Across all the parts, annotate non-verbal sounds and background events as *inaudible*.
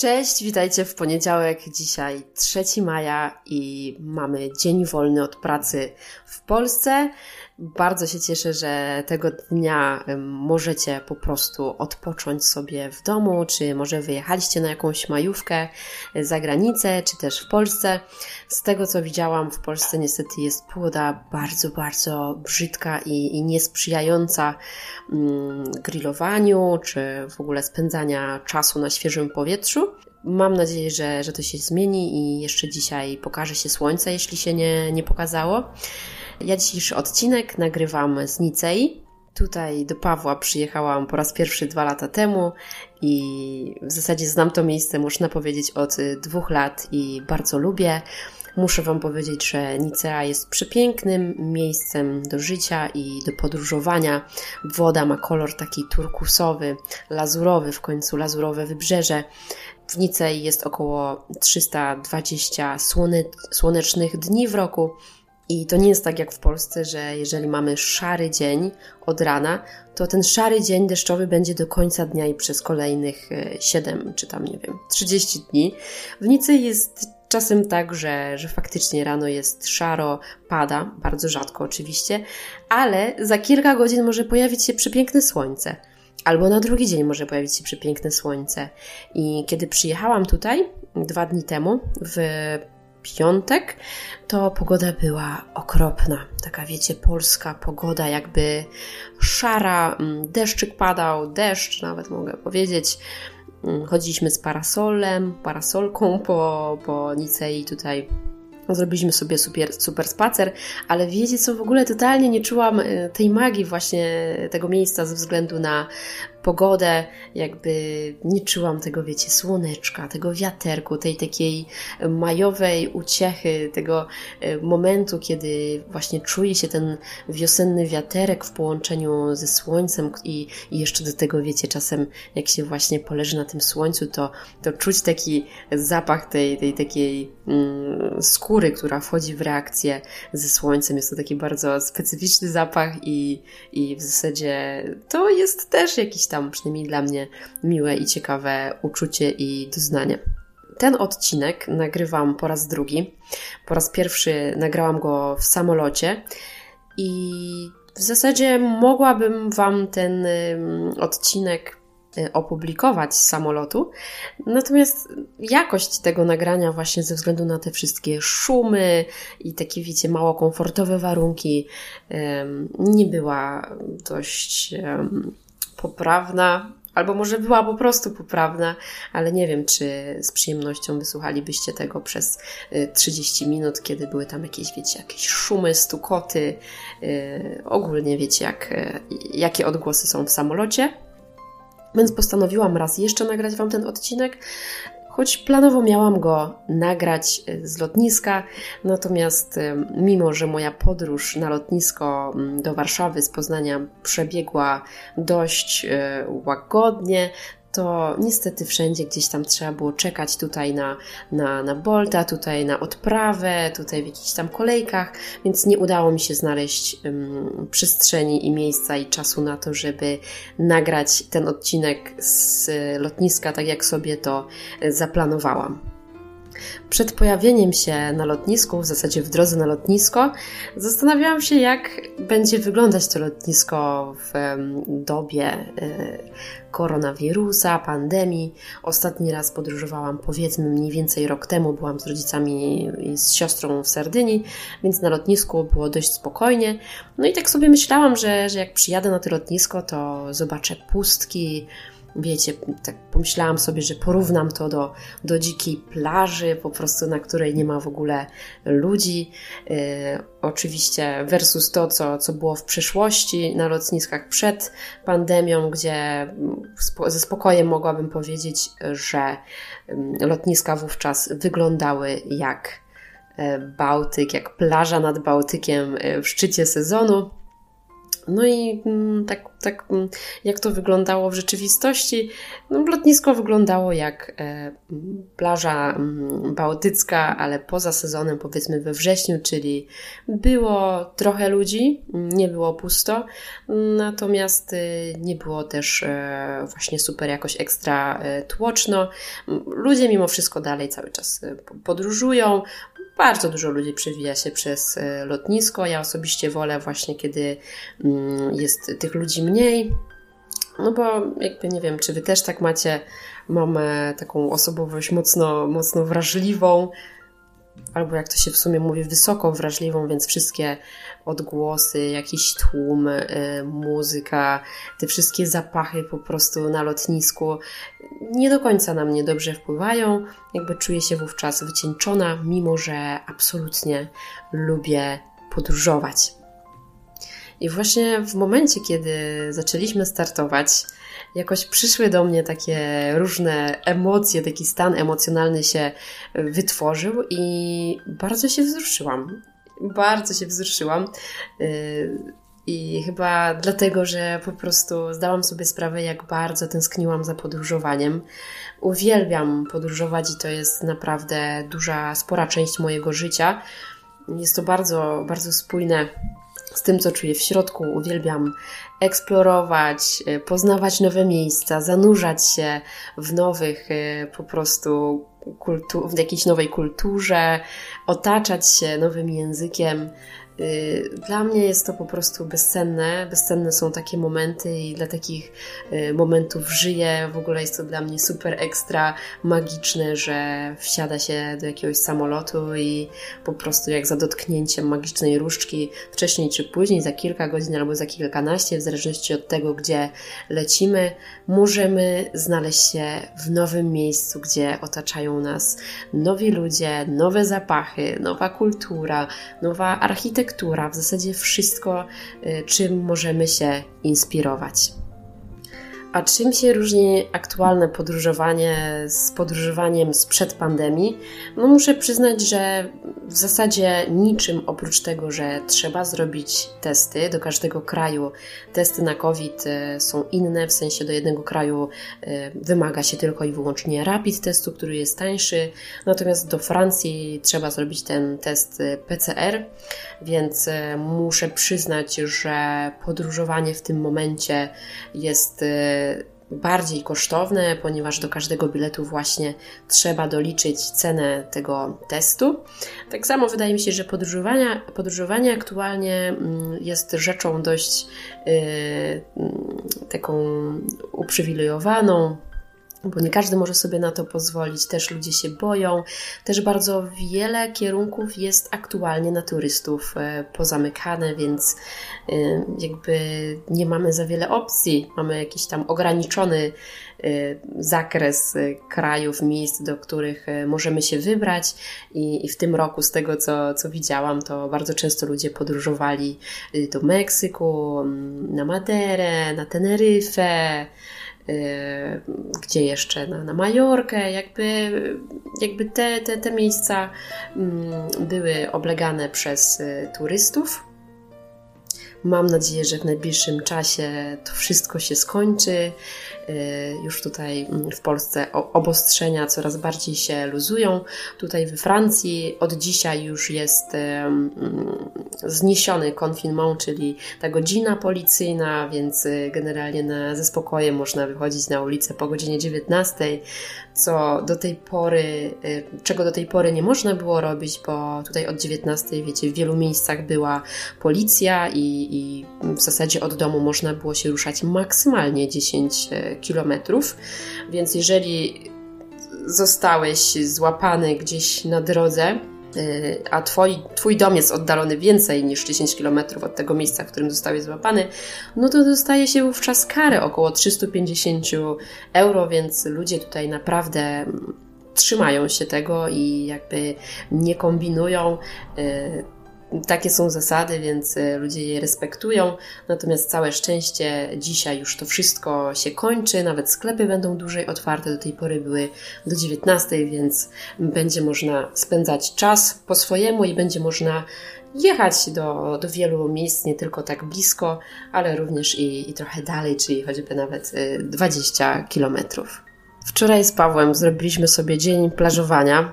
Cześć, witajcie w poniedziałek. Dzisiaj 3 maja i mamy dzień wolny od pracy w Polsce. Bardzo się cieszę, że tego dnia możecie po prostu odpocząć sobie w domu, czy może wyjechaliście na jakąś majówkę za granicę, czy też w Polsce. Z tego co widziałam, w Polsce niestety jest pogoda bardzo, bardzo brzydka i, i niesprzyjająca mm, grillowaniu, czy w ogóle spędzania czasu na świeżym powietrzu. Mam nadzieję, że, że to się zmieni i jeszcze dzisiaj pokaże się słońce, jeśli się nie, nie pokazało. Ja dzisiejszy odcinek nagrywam z Nicei. Tutaj do Pawła przyjechałam po raz pierwszy dwa lata temu i w zasadzie znam to miejsce, można powiedzieć, od dwóch lat i bardzo lubię. Muszę Wam powiedzieć, że Nicea jest przepięknym miejscem do życia i do podróżowania. Woda ma kolor taki turkusowy, lazurowy, w końcu lazurowe wybrzeże. W Nicei jest około 320 słone, słonecznych dni w roku. I to nie jest tak jak w Polsce, że jeżeli mamy szary dzień od rana, to ten szary dzień deszczowy będzie do końca dnia i przez kolejnych 7 e, czy tam nie wiem, 30 dni. W Nicy jest czasem tak, że, że faktycznie rano jest szaro, pada, bardzo rzadko oczywiście, ale za kilka godzin może pojawić się przepiękne słońce. Albo na drugi dzień może pojawić się przepiękne słońce. I kiedy przyjechałam tutaj dwa dni temu, w piątek, to pogoda była okropna. Taka, wiecie, polska pogoda, jakby szara, mm, deszczyk padał, deszcz nawet mogę powiedzieć. Mm, chodziliśmy z parasolem, parasolką *laughs* po, po Nicei tutaj Zrobiliśmy sobie super, super spacer, ale wiecie co, w ogóle totalnie nie czułam e, tej magii właśnie tego miejsca ze względu na pogodę, jakby nie czułam tego, wiecie, słoneczka, tego wiaterku, tej takiej majowej uciechy, tego e, momentu, kiedy właśnie czuje się ten wiosenny wiaterek w połączeniu ze słońcem i, i jeszcze do tego, wiecie, czasem jak się właśnie poleży na tym słońcu, to, to czuć taki zapach tej, tej takiej mm, skóry, która wchodzi w reakcję ze słońcem. Jest to taki bardzo specyficzny zapach i, i w zasadzie to jest też jakiś tam, przynajmniej dla mnie, miłe i ciekawe uczucie i doznanie. Ten odcinek nagrywam po raz drugi. Po raz pierwszy nagrałam go w samolocie i w zasadzie mogłabym Wam ten odcinek Y, opublikować z samolotu. Natomiast jakość tego nagrania, właśnie ze względu na te wszystkie szumy i takie, wiecie, mało komfortowe warunki, nie była dość poprawna. Albo może była po prostu poprawna, ale nie wiem, czy z przyjemnością wysłuchalibyście tego przez 30 y, minut, kiedy były tam jakieś, wiecie, jakieś szumy, stukoty. Y, ogólnie wiecie, jak, jakie odgłosy są w samolocie. Więc postanowiłam raz jeszcze nagrać Wam ten odcinek, choć planowo miałam go nagrać e, z lotniska, natomiast e, mimo, że moja podróż na lotnisko mm, do Warszawy z Poznania przebiegła dość e, łagodnie, to niestety wszędzie gdzieś tam trzeba było czekać tutaj na, na, na Bolta, tutaj na odprawę, tutaj w jakichś tam kolejkach, więc nie udało mi się znaleźć um, przestrzeni i miejsca i czasu na to, żeby nagrać ten odcinek z lotniska tak jak sobie to zaplanowałam. Przed pojawieniem się na lotnisku, w zasadzie w drodze na lotnisko, zastanawiałam się, jak będzie wyglądać to lotnisko w dobie e, koronawirusa, pandemii. Ostatni raz podróżowałam powiedzmy mniej więcej rok temu, byłam z rodzicami i z siostrą w Sardynii, więc na lotnisku było dość spokojnie. No i tak sobie myślałam, że, że jak przyjadę na to lotnisko, to zobaczę pustki, wiecie, tak pomyślałam sobie, że porównam to do, do dzikiej plaży, po prostu na której nie ma w ogóle ludzi. Yy, oczywiście versus to, co, co było w przeszłości na lotniskach przed pandemią, gdzie spo, ze spokojem mogłabym powiedzieć, że yy, lotniska wówczas wyglądały jak yy, Bałtyk, jak plaża nad Bałtykiem w szczycie sezonu. No i mm, tak, tak mm, jak to wyglądało w rzeczywistości, no, lotnisko wyglądało jak e, plaża mm, bałtycka, ale poza sezonem, powiedzmy we wrześniu, czyli było trochę ludzi, nie było pusto, natomiast y, nie było też e, właśnie super jakoś ekstra e, tłoczno. Ludzie mimo wszystko dalej cały czas podróżują, bardzo dużo ludzi przewija się przez e, lotnisko. Ja osobiście wolę właśnie, kiedy mm, jest tych ludzi mniej. No bo jakby nie wiem, czy wy też tak macie. Mamy taką osobowość mocno, mocno wrażliwą, albo jak to się w sumie mówi, wysoko wrażliwą, więc wszystkie odgłosy, jakiś tłum, y, muzyka, te wszystkie zapachy po prostu na lotnisku nie do końca na mnie dobrze wpływają. Jakby czuję się wówczas wycieńczona, mimo że absolutnie lubię podróżować. I właśnie w momencie, kiedy zaczęliśmy startować, jakoś przyszły do mnie takie różne emocje, taki stan emocjonalny się wytworzył i bardzo się wzruszyłam. Bardzo się wzruszyłam. I chyba dlatego, że po prostu zdałam sobie sprawę, jak bardzo tęskniłam za podróżowaniem. Uwielbiam podróżować i to jest naprawdę duża, spora część mojego życia. Jest to bardzo, bardzo spójne z tym, co czuję w środku. Uwielbiam eksplorować, e, poznawać nowe miejsca, zanurzać się w nowych e, po prostu kultu- w jakiejś nowej kulturze, otaczać się nowym językiem. Y, dla mnie jest to po prostu bezcenne. Bezcenne są takie momenty i dla takich y, momentów żyję. W ogóle jest to dla mnie super ekstra magiczne, że wsiada się do jakiegoś samolotu i po prostu jak za dotknięciem magicznej różdżki, wcześniej czy później, za kilka godzin albo za kilkanaście, w zależności od tego, gdzie lecimy, możemy znaleźć się w nowym miejscu, gdzie otaczają nas nowi ludzie, nowe zapachy, nowa kultura, nowa architektura architektura, w zasadzie wszystko, y, czym możemy się inspirować. A czym się różni aktualne podróżowanie z podróżowaniem sprzed pandemii? No muszę przyznać, że w zasadzie niczym oprócz tego, że trzeba zrobić testy do każdego kraju. Testy na COVID y, są inne, w sensie do jednego kraju y, wymaga się tylko i wyłącznie rapid testu, który jest tańszy, natomiast do Francji trzeba zrobić ten test y, PCR, więc muszę przyznać, że podróżowanie w tym momencie jest bardziej kosztowne, ponieważ do każdego biletu właśnie trzeba doliczyć cenę tego testu. Tak samo wydaje mi się, że podróżowanie, podróżowanie aktualnie mm, jest rzeczą dość yy, taką uprzywilejowaną, bo nie każdy może sobie na to pozwolić, też ludzie się boją. Też bardzo wiele kierunków jest aktualnie na turystów e, pozamykane, więc e, jakby nie mamy za wiele opcji. Mamy jakiś tam ograniczony e, zakres krajów, miejsc, do których możemy się wybrać i, w tym roku, z tego co, co widziałam, to bardzo często ludzie podróżowali do Meksyku, na Maderę, na Teneryfę, gdzie jeszcze na, na Majorkę, jakby, jakby te, te, te miejsca mm, były oblegane przez y, turystów. Mam nadzieję, że w najbliższym czasie to wszystko się skończy. Y, już tutaj mm, w Polsce obostrzenia coraz bardziej się luzują. Tutaj we Francji od dzisiaj już jest mm, zniesiony confinement, czyli ta godzina policyjna, więc y, generalnie na, ze spokojem można wychodzić na ulicę po godzinie 19, co do tej pory, czego do tej pory nie można było robić, bo tutaj od 19, wiecie, w wielu miejscach była policja i, i w zasadzie od domu można było się ruszać maksymalnie 10 kilometrów, więc jeżeli zostałeś złapany gdzieś na drodze, y, a twoi, twój dom jest oddalony więcej niż 10 km od tego miejsca, w którym zostałeś złapany, no to dostaje się wówczas karę około 350 euro, więc ludzie tutaj naprawdę trzymają się tego i jakby nie kombinują. Y, takie są zasady, więc e, ludzie je respektują. Natomiast całe szczęście dzisiaj już to wszystko się kończy, nawet sklepy będą dłużej otwarte. Do tej pory były do 19, więc będzie można spędzać czas po swojemu i będzie można jechać do, do wielu miejsc, nie tylko tak blisko, ale również i, i trochę dalej, czyli choćby nawet 20 e, kilometrów. Wczoraj z Pawłem zrobiliśmy sobie dzień plażowania.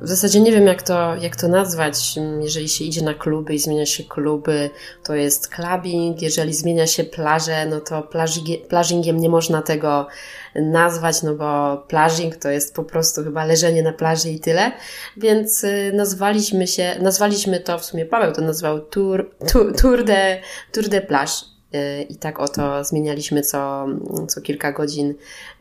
W zasadzie nie wiem, jak to, jak to nazwać. Jeżeli się idzie na kluby i zmienia się kluby, to jest clubbing. Jeżeli zmienia się plaże, no to plażingiem nie można tego nazwać, no bo plażing to jest po prostu chyba leżenie na plaży i tyle. Więc y, nazwaliśmy się, nazwaliśmy to, w sumie Paweł to nazwał Tour, tour, tour, de, tour de Plage. Y, I tak oto zmienialiśmy co, co kilka godzin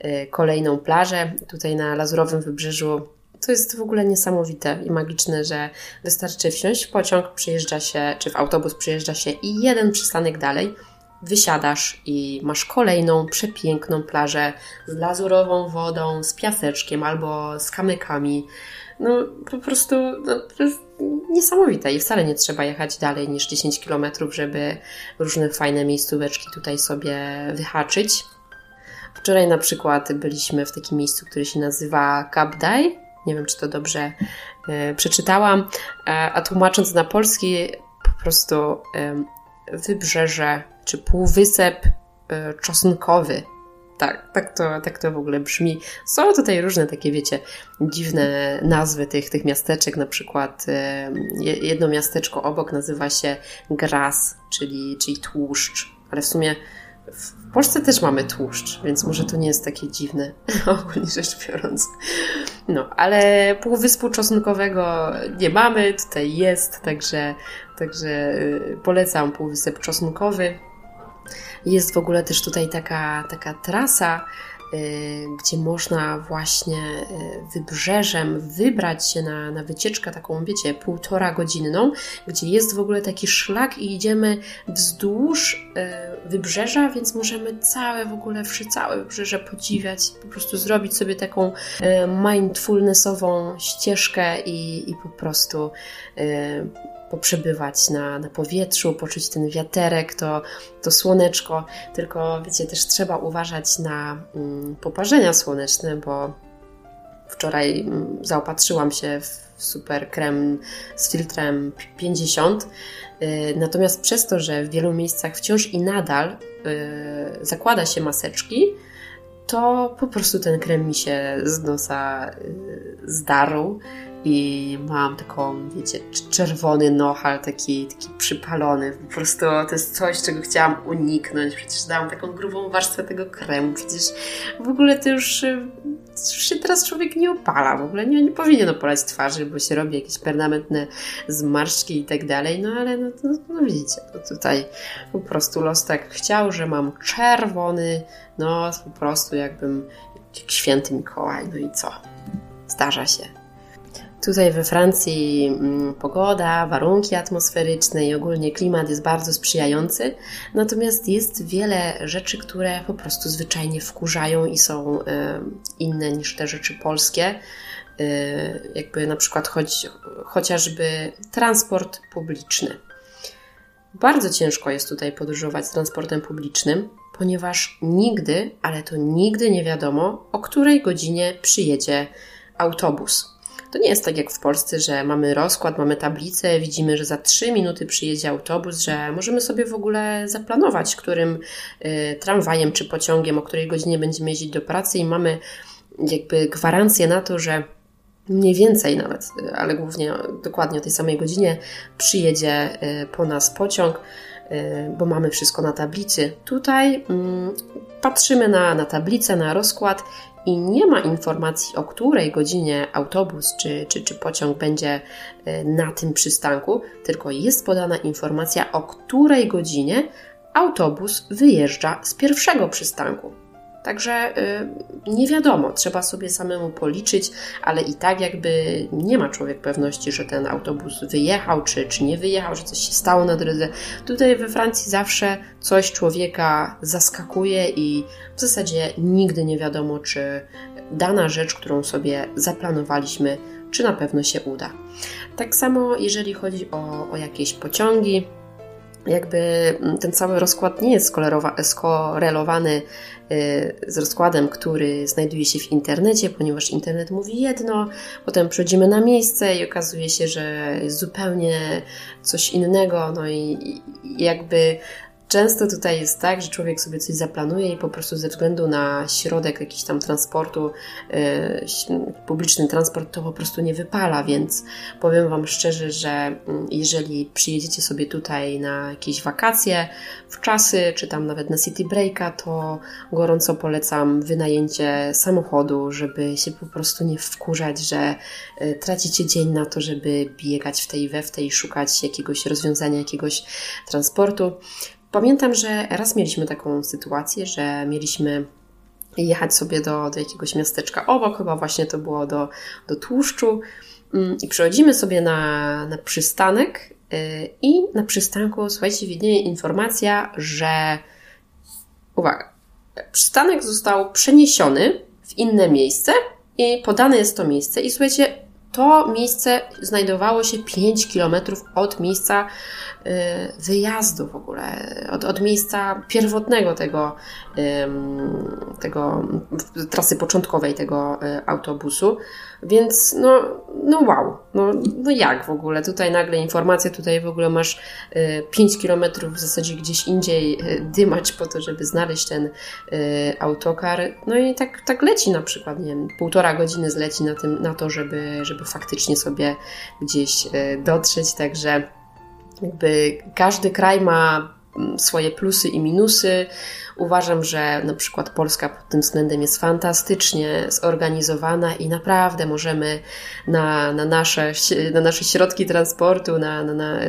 y, kolejną plażę. Tutaj na Lazurowym Wybrzeżu to jest w ogóle niesamowite i magiczne, że wystarczy wsiąść w pociąg, przyjeżdża się, czy w autobus przyjeżdża się i jeden przystanek dalej wysiadasz i masz kolejną przepiękną plażę z lazurową wodą, z piaseczkiem albo z kamykami. No po prostu no, to jest niesamowite i wcale nie trzeba jechać dalej niż 10 km, żeby różne fajne miejscóweczki tutaj sobie wyhaczyć. Wczoraj na przykład byliśmy w takim miejscu, które się nazywa Kapdaj nie wiem, czy to dobrze e, przeczytałam. E, a tłumacząc na polski, po prostu e, wybrzeże czy półwysep czosnkowy. Tak, tak to, tak to w ogóle brzmi. Są tutaj różne takie, wiecie, dziwne nazwy tych, tych miasteczek. Na przykład jedno miasteczko obok nazywa się Gras, czyli, czyli tłuszcz, ale w sumie w Polsce też mamy tłuszcz, więc może to nie jest takie dziwne, *laughs* ogólnie rzecz biorąc. No, ale półwyspu czosnkowego nie mamy, tutaj jest, także, także y, polecam półwysep czosnkowy. Jest w ogóle też tutaj taka, taka trasa, gdzie można właśnie y, wybrzeżem wybrać się na, na wycieczkę taką, wiecie, półtora godzinną, gdzie jest w ogóle taki szlak i idziemy wzdłuż y, wybrzeża, więc możemy całe w ogóle, całe wybrzeże podziwiać, po prostu zrobić sobie taką mindfulnessową ścieżkę i, i po prostu poprzebywać na, na powietrzu, poczuć ten wiaterek, to, to słoneczko. Tylko wiecie, też trzeba uważać na mm, poparzenia słoneczne, bo wczoraj mm, zaopatrzyłam się w super krem z filtrem 50. Y, natomiast przez to, że w wielu miejscach wciąż i nadal y, zakłada się maseczki, to po prostu ten krem mi się z nosa y, zdarł i mam taką, wiecie, czerwony nohal, taki, taki przypalony. Po prostu to jest coś, czego chciałam uniknąć. Przecież dałam taką grubą warstwę tego kremu. Przecież w ogóle to już, już się teraz człowiek nie opala. W ogóle nie, nie powinien opalać twarzy, bo się robi jakieś permanentne zmarszczki i tak dalej. No ale no, no, no widzicie, no tutaj po prostu los tak chciał, że mam czerwony nos, po prostu jakbym jak święty Mikołaj. No i co? Zdarza się. Tutaj we Francji mm, pogoda, warunki atmosferyczne i ogólnie klimat jest bardzo sprzyjający, natomiast jest wiele rzeczy, które po prostu zwyczajnie wkurzają i są e, inne niż te rzeczy polskie. E, jakby na przykład choć, chociażby transport publiczny. Bardzo ciężko jest tutaj podróżować transportem publicznym, ponieważ nigdy, ale to nigdy nie wiadomo, o której godzinie przyjedzie autobus. To nie jest tak jak w Polsce, że mamy rozkład, mamy tablicę, widzimy, że za 3 minuty przyjedzie autobus, że możemy sobie w ogóle zaplanować, którym y, tramwajem czy pociągiem, o której godzinie będziemy jeździć do pracy i mamy jakby gwarancję na to, że mniej więcej nawet, ale głównie dokładnie o tej samej godzinie przyjedzie y, po nas pociąg. y, bo mamy wszystko na tablicy. Tutaj mm, patrzymy na, na tablicę, na rozkład i nie ma informacji, o której godzinie autobus czy, czy, czy pociąg będzie e, na tym przystanku, tylko jest podana informacja, o której godzinie autobus wyjeżdża z pierwszego przystanku. Także y, nie wiadomo, trzeba sobie samemu policzyć, ale i tak jakby nie ma człowiek pewności, że ten autobus wyjechał, czy, czy nie wyjechał, że coś się stało na drodze. Tutaj we Francji zawsze coś człowieka zaskakuje i w zasadzie nigdy nie wiadomo, czy dana rzecz, którą sobie zaplanowaliśmy, czy na pewno się uda. Tak samo jeżeli chodzi o, o jakieś pociągi, jakby mm, ten cały rozkład nie jest skorelowany y, z rozkładem, który znajduje się w internecie, ponieważ internet mówi jedno, potem przychodzimy na miejsce i okazuje się, że jest zupełnie coś innego, no i jakby Często tutaj jest tak, że człowiek sobie coś zaplanuje i po prostu ze względu na środek jakiś tam transportu, yy, publiczny transport to po prostu nie wypala, więc powiem Wam szczerze, że mm, jeżeli przyjedziecie sobie tutaj na jakieś wakacje, w czasy, czy tam nawet na city breaka, to gorąco polecam wynajęcie samochodu, żeby się po prostu nie wkurzać, że yy, tracicie dzień na to, żeby biegać w tej we w tej, szukać jakiegoś rozwiązania, jakiegoś transportu. Pamiętam, że raz mieliśmy taką sytuację, że mieliśmy jechać sobie do, do jakiegoś miasteczka obok, chyba właśnie to było do, do tłuszczu. Mm, I przychodzimy sobie na, na przystanek, y, i na przystanku, słuchajcie, widnieje informacja, że uwaga, przystanek został przeniesiony w inne miejsce i podane jest to miejsce. I słuchajcie, to miejsce znajdowało się 5 km od miejsca y, wyjazdu w ogóle, od, od miejsca pierwotnego tego, tego trasy początkowej tego y, autobusu. Więc no, no wow, no, no jak w ogóle? Tutaj nagle informacja, tutaj w ogóle masz 5 y, kilometrów w zasadzie gdzieś indziej dymać po to, żeby znaleźć ten autokar. No i tak, tak leci na przykład, nie wiem, półtora godziny zleci na, tym, na to, żeby, żeby faktycznie sobie gdzieś dotrzeć, także jakby każdy kraj ma mm, swoje plusy i minusy. Uważam, że na przykład Polska pod tym względem jest fantastycznie zorganizowana i naprawdę możemy na, na, nasze, na nasze środki transportu na, na, na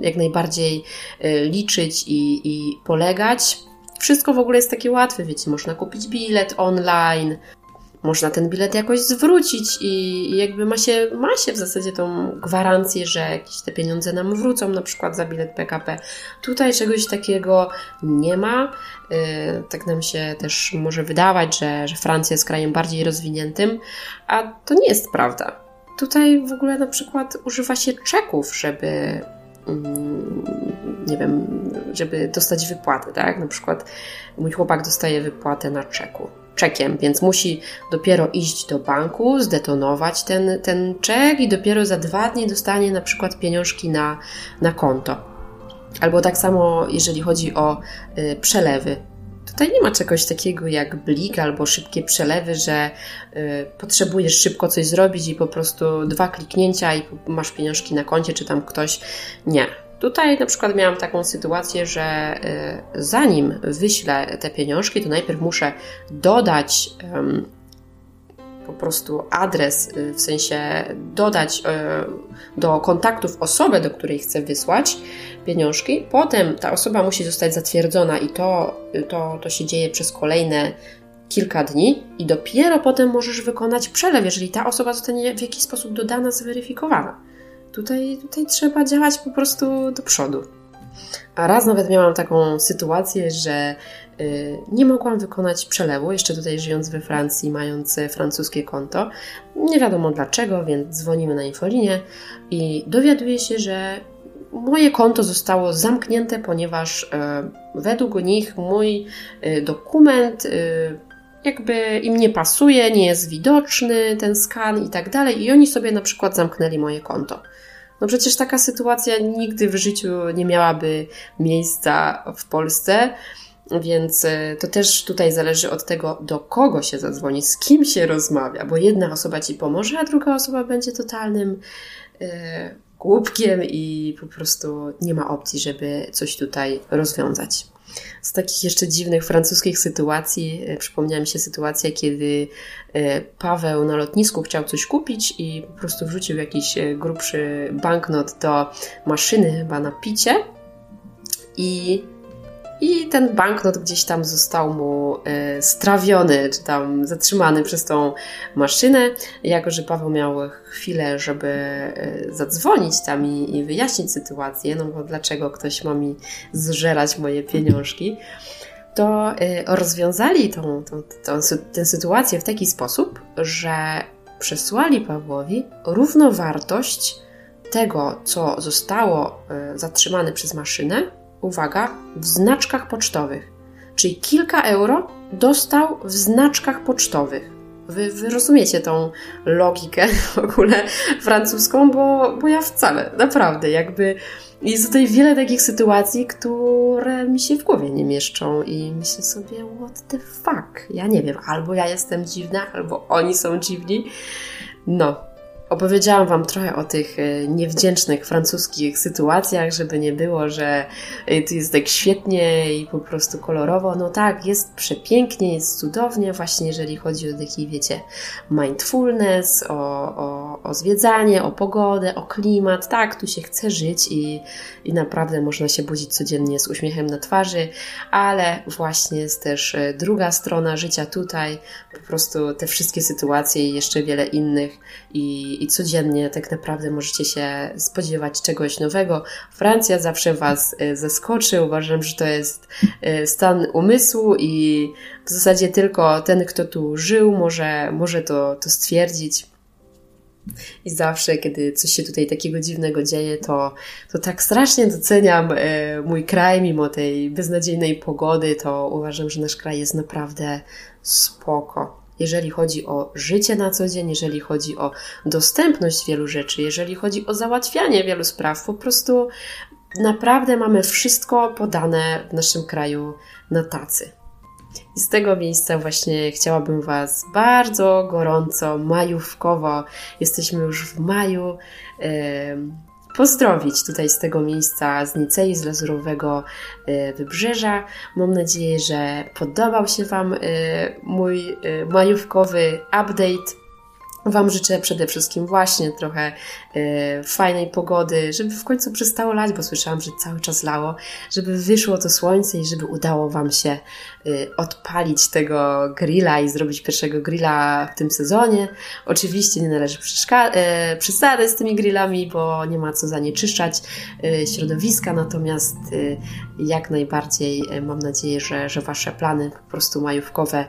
jak najbardziej y, liczyć i, i polegać. Wszystko w ogóle jest takie łatwe, wiecie, można kupić bilet online, można ten bilet jakoś zwrócić i jakby ma się, ma się w zasadzie tą gwarancję, że jakieś te pieniądze nam wrócą, na przykład za bilet PKP. Tutaj czegoś takiego nie ma. Y, tak nam się też może wydawać, że, że Francja jest krajem bardziej rozwiniętym, a to nie jest prawda. Tutaj w ogóle na przykład używa się czeków, żeby mm, nie wiem, żeby dostać wypłatę, tak? Na przykład mój chłopak dostaje wypłatę na czeku czekiem, więc musi dopiero iść do banku, zdetonować ten, ten czek i dopiero za dwa dni dostanie na przykład pieniążki na, na konto. Albo tak samo, jeżeli chodzi o y, przelewy. Tutaj nie ma czegoś takiego jak blik albo szybkie przelewy, że y, potrzebujesz szybko coś zrobić i po prostu dwa kliknięcia i masz pieniążki na koncie, czy tam ktoś. Nie Tutaj na przykład miałam taką sytuację, że y, zanim wyślę te pieniążki, to najpierw muszę dodać po prostu adres, y, w sensie dodać y, do kontaktów osobę, do której chcę wysłać pieniążki. Potem ta osoba musi zostać zatwierdzona i to, to, to się dzieje przez kolejne kilka dni i dopiero potem możesz wykonać przelew, jeżeli ta osoba zostanie w jakiś sposób dodana, zweryfikowana. Tutaj, tutaj trzeba działać po prostu do przodu. A raz nawet miałam taką sytuację, że y, nie mogłam wykonać przelewu, jeszcze tutaj żyjąc we Francji, mając francuskie konto. Nie wiadomo dlaczego, więc dzwonimy na infolinię i dowiaduję się, że moje konto zostało zamknięte, ponieważ y, według nich mój y, dokument jakby im nie pasuje, nie jest widoczny ten skan i tak dalej, i oni sobie na przykład zamknęli moje konto. No przecież taka sytuacja nigdy w życiu nie miałaby miejsca w Polsce. Więc e, to też tutaj zależy od tego, do kogo się zadzwoni, z kim się rozmawia, bo jedna osoba ci pomoże, a druga osoba będzie totalnym e, głupkiem i po prostu nie ma opcji, żeby coś tutaj rozwiązać. Z takich jeszcze dziwnych francuskich sytuacji e, przypomniała mi się sytuacja, kiedy e, Paweł na lotnisku chciał coś kupić i po prostu wrzucił jakiś e, grubszy banknot do maszyny chyba na picie. I i ten banknot gdzieś tam został mu e, strawiony, czy tam zatrzymany przez tą maszynę. Jako, że Paweł miał chwilę, żeby e, zadzwonić tam i, i wyjaśnić sytuację, no bo dlaczego ktoś ma mi zżerać moje pieniążki, to e, rozwiązali tą, tą, tą, tę sytuację w taki sposób, że przesłali Pawłowi równowartość tego, co zostało zatrzymane przez maszynę, uwaga, w znaczkach pocztowych. Czyli kilka euro dostał w znaczkach pocztowych. Wy, wy rozumiecie tą logikę w ogóle francuską, bo, bo ja wcale, naprawdę, jakby jest tutaj wiele takich sytuacji, które mi się w głowie nie mieszczą i myślę sobie, what the fuck? Ja nie wiem, albo ja jestem dziwna, albo oni są dziwni. No, Opowiedziałam Wam trochę o tych e, niewdzięcznych francuskich sytuacjach, żeby nie było, że e, tu jest tak świetnie i po prostu kolorowo. No tak, jest przepięknie, jest cudownie, właśnie jeżeli chodzi o taki, wiecie, mindfulness, o, o, o zwiedzanie, o pogodę, o klimat. Tak, tu się chce żyć i, i naprawdę można się budzić codziennie z uśmiechem na twarzy, ale właśnie jest też e, druga strona życia tutaj, po prostu te wszystkie sytuacje i jeszcze wiele innych i, i codziennie tak naprawdę możecie się spodziewać czegoś nowego. Francja zawsze Was e, zaskoczy. Uważam, że to jest e, stan umysłu i w zasadzie tylko ten, kto tu żył, może, może to, to stwierdzić. I zawsze, kiedy coś się tutaj takiego dziwnego dzieje, to, to tak strasznie doceniam e, mój kraj, mimo tej beznadziejnej pogody, to uważam, że nasz kraj jest naprawdę spoko jeżeli chodzi o życie na co dzień, jeżeli chodzi o dostępność wielu rzeczy, jeżeli chodzi o załatwianie wielu spraw, po prostu naprawdę mamy wszystko podane w naszym kraju na tacy. I z tego miejsca właśnie chciałabym Was bardzo gorąco, majówkowo, jesteśmy już w maju, yy, pozdrowić tutaj z tego miejsca z Nicei, z Lazurowego e, Wybrzeża. Mam nadzieję, że podobał się Wam e, mój e, majówkowy update Wam życzę przede wszystkim właśnie trochę y, fajnej pogody, żeby w końcu przestało lać, bo słyszałam, że cały czas lało, żeby wyszło to słońce i żeby udało Wam się y, odpalić tego grilla i zrobić pierwszego grilla w tym sezonie. Oczywiście nie należy y, z tymi grillami, bo nie ma co zanieczyszczać środowiska, natomiast jak najbardziej mam nadzieję, że, że Wasze plany po prostu majówkowe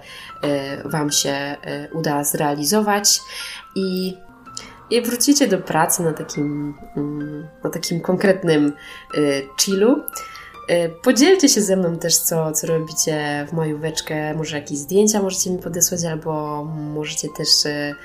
Wam się uda zrealizować i, i wrócicie do pracy na takim, mm, na takim konkretnym y, chillu. Y, podzielcie się ze mną też, co, co robicie w majóweczkę. Może jakieś zdjęcia możecie mi podesłać, albo możecie też y,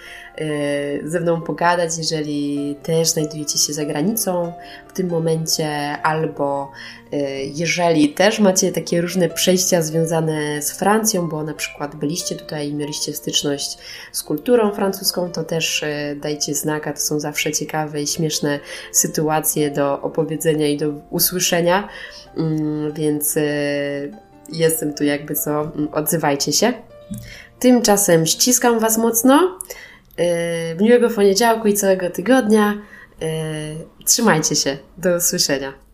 ze mną pogadać, jeżeli też znajdujecie się za granicą w tym momencie, albo y, jeżeli też macie takie różne przejścia związane z Francją, bo na przykład byliście tutaj i mieliście styczność z kulturą francuską, to też y, dajcie znaka. To są zawsze ciekawe i śmieszne sytuacje do opowiedzenia i do usłyszenia, mm, więc jestem tu jakby co, mm, odzywajcie się. Tymczasem ściskam Was mocno. Yy, miłego poniedziałku i całego tygodnia. Yy, trzymajcie się. Do usłyszenia.